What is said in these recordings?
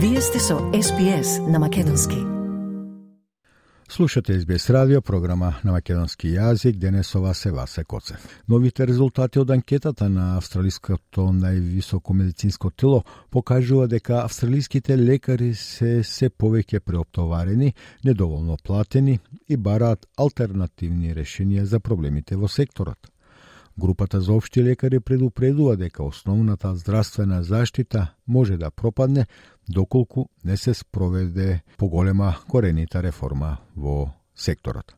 Вие сте со SPS на Македонски. Слушате SBS радио, програма на македонски јазик, денес се Васе Коцев. Новите резултати од анкетата на австралиското највисоко медицинско тело покажува дека австралиските лекари се се повеќе преоптоварени, недоволно платени и бараат алтернативни решенија за проблемите во секторот. Групата за општи лекари предупредува дека основната здравствена заштита може да пропадне доколку не се спроведе поголема коренита реформа во секторот.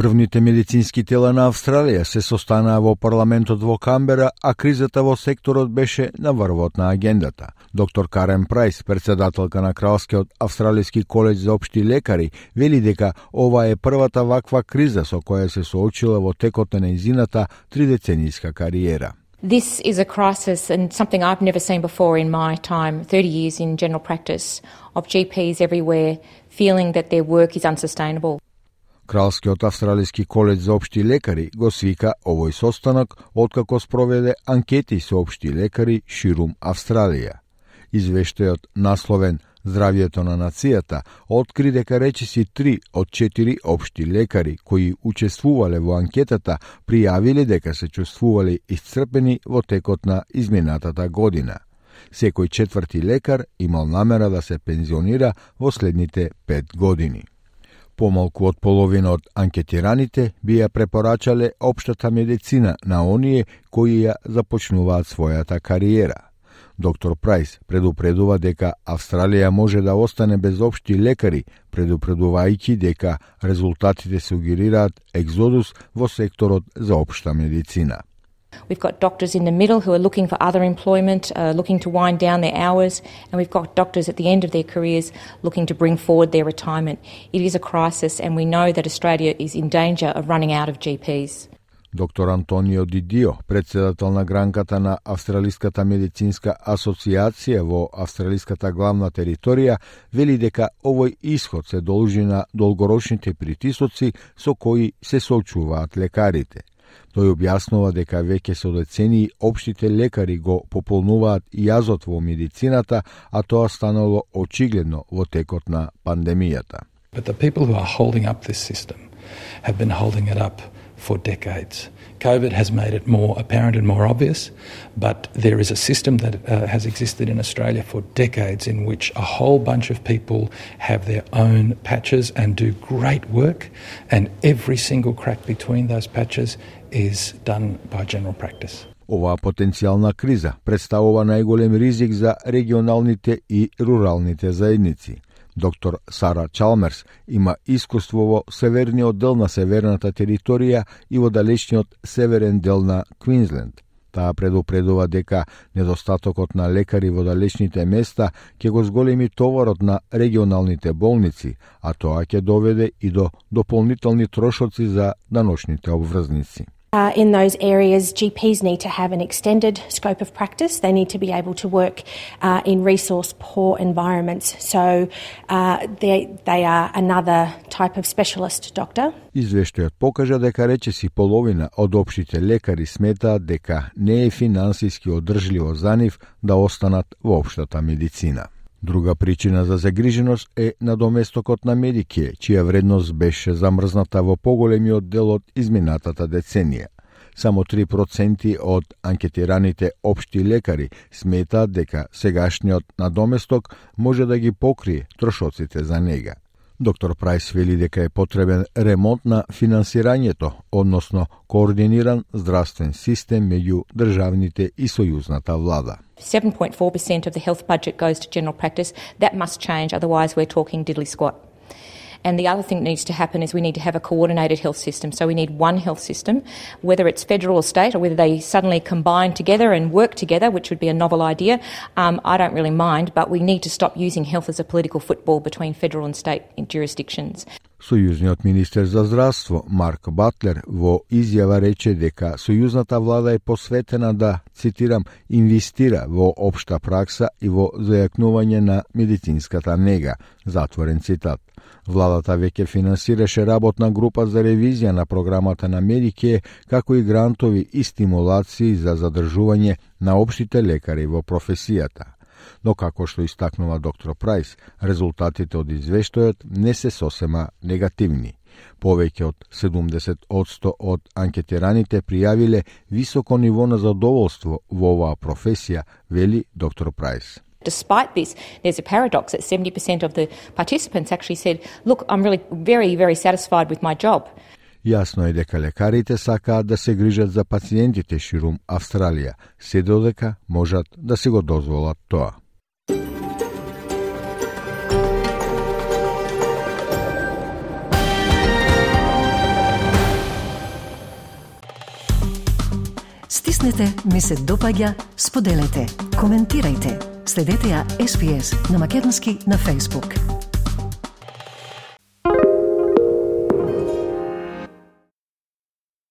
Врвните медицински тела на Австралија се состанаа во парламентот во Камбера, а кризата во секторот беше на врвот на агендата. Доктор Карен Прайс, председателка на Кралскиот Австралиски колеж за општи лекари, вели дека ова е првата ваква криза со која се соочила во текот на нејзината тридеценијска кариера. This is a crisis and something I've never seen before in my time, 30 years in general practice, of GPs everywhere feeling that their work is unsustainable. Кралскиот австралиски коледж за општи лекари го свика овој состанок откако спроведе анкети со општи лекари ширум Австралија. Извештајот насловен Здравјето на нацијата откри дека речиси три од четири општи лекари кои учествувале во анкетата пријавиле дека се чувствувале исцрпени во текот на изминатата година. Секој четврти лекар имал намера да се пензионира во следните пет години. Помалку од половина од анкетираните би ја препорачале општата медицина на оние кои ја започнуваат својата кариера. Доктор Прайс предупредува дека Австралија може да остане без општи лекари, предупредувајќи дека резултатите сугерираат екзодус во секторот за општа медицина. We've got doctors in the middle who are looking for other employment, uh, looking to wind down their hours, and we've got doctors at the end of their careers looking to bring forward their retirement. It is a crisis, and we know that Australia is in danger of running out of GPs. Доктор Антонио Дидио, председател на гранката на Австралиската медицинска асоциација во австралиската главна територија, вели дека овој исход се должи на долгорочните притисоци со кои се соочуваат лекарите. Тој објаснува дека веќе со децени обштите лекари го пополнуваат јазот во медицината, а тоа станало очигледно во текот на пандемијата. But the people who are holding up this system have been holding it up for decades. COVID has made it more apparent and more obvious, but there is a system that uh, has existed in Australia for decades in which a whole bunch of people have their own patches and do great work, and every single crack between those patches is done by general practice. Оваа потенцијална криза представува најголем ризик за регионалните и руралните заедници. Доктор Сара Чалмерс има искуство во северниот дел на северната територија и во далечниот северен дел на Квинсленд. Таа предупредува дека недостатокот на лекари во далечните места ќе го зголеми товарот на регионалните болници, а тоа ќе доведе и до дополнителни трошоци за даношните обврзници. Uh, in those areas, GPs need to have an extended scope of practice. They need to be able to work uh, in resource poor environments. So uh, they, they are another type of specialist doctor. Извештајот покажа дека речиси половина од општите лекари сметаат дека не е финансиски одржливо за нив да останат во општата медицина. Друга причина за загриженост е надоместокот на Медике, чија вредност беше замрзната во поголемиот дел од изминатата деценија. Само 3% од анкетираните општи лекари сметаат дека сегашниот надоместок може да ги покрие трошоците за нега. Доктор Прайс вели дека е потребен ремонт на финансирањето, односно координиран здравствен систем меѓу државните и сојузната влада. 7.4% of the health budget goes to general practice. That must change, otherwise, we're talking diddly squat. And the other thing that needs to happen is we need to have a coordinated health system. So we need one health system, whether it's federal or state, or whether they suddenly combine together and work together, which would be a novel idea. Um, I don't really mind, but we need to stop using health as a political football between federal and state jurisdictions. Сојузниот министер за здравство Марк Батлер во изјава рече дека сојузната влада е посветена да, цитирам, инвестира во општа пракса и во зајакнување на медицинската нега, затворен цитат. Владата веќе финансираше работна група за ревизија на програмата на Медике, како и грантови и стимулации за задржување на општите лекари во професијата но како што истакнува доктор Прайс, резултатите од извештајот не се сосема негативни. Повеќе од 70% од анкетираните пријавиле високо ниво на задоволство во оваа професија, вели доктор Прайс. Despite this, there's a paradox that 70% of the participants actually said, Look, I'm really very, very satisfied with my job. Јасно е дека лекарите сакаат да се грижат за пациентите ширум Австралија, се додека можат да се го дозволат тоа. Стиснете, ми се допаѓа, споделете, коментирајте. Следете ја SPS на Македонски на Facebook.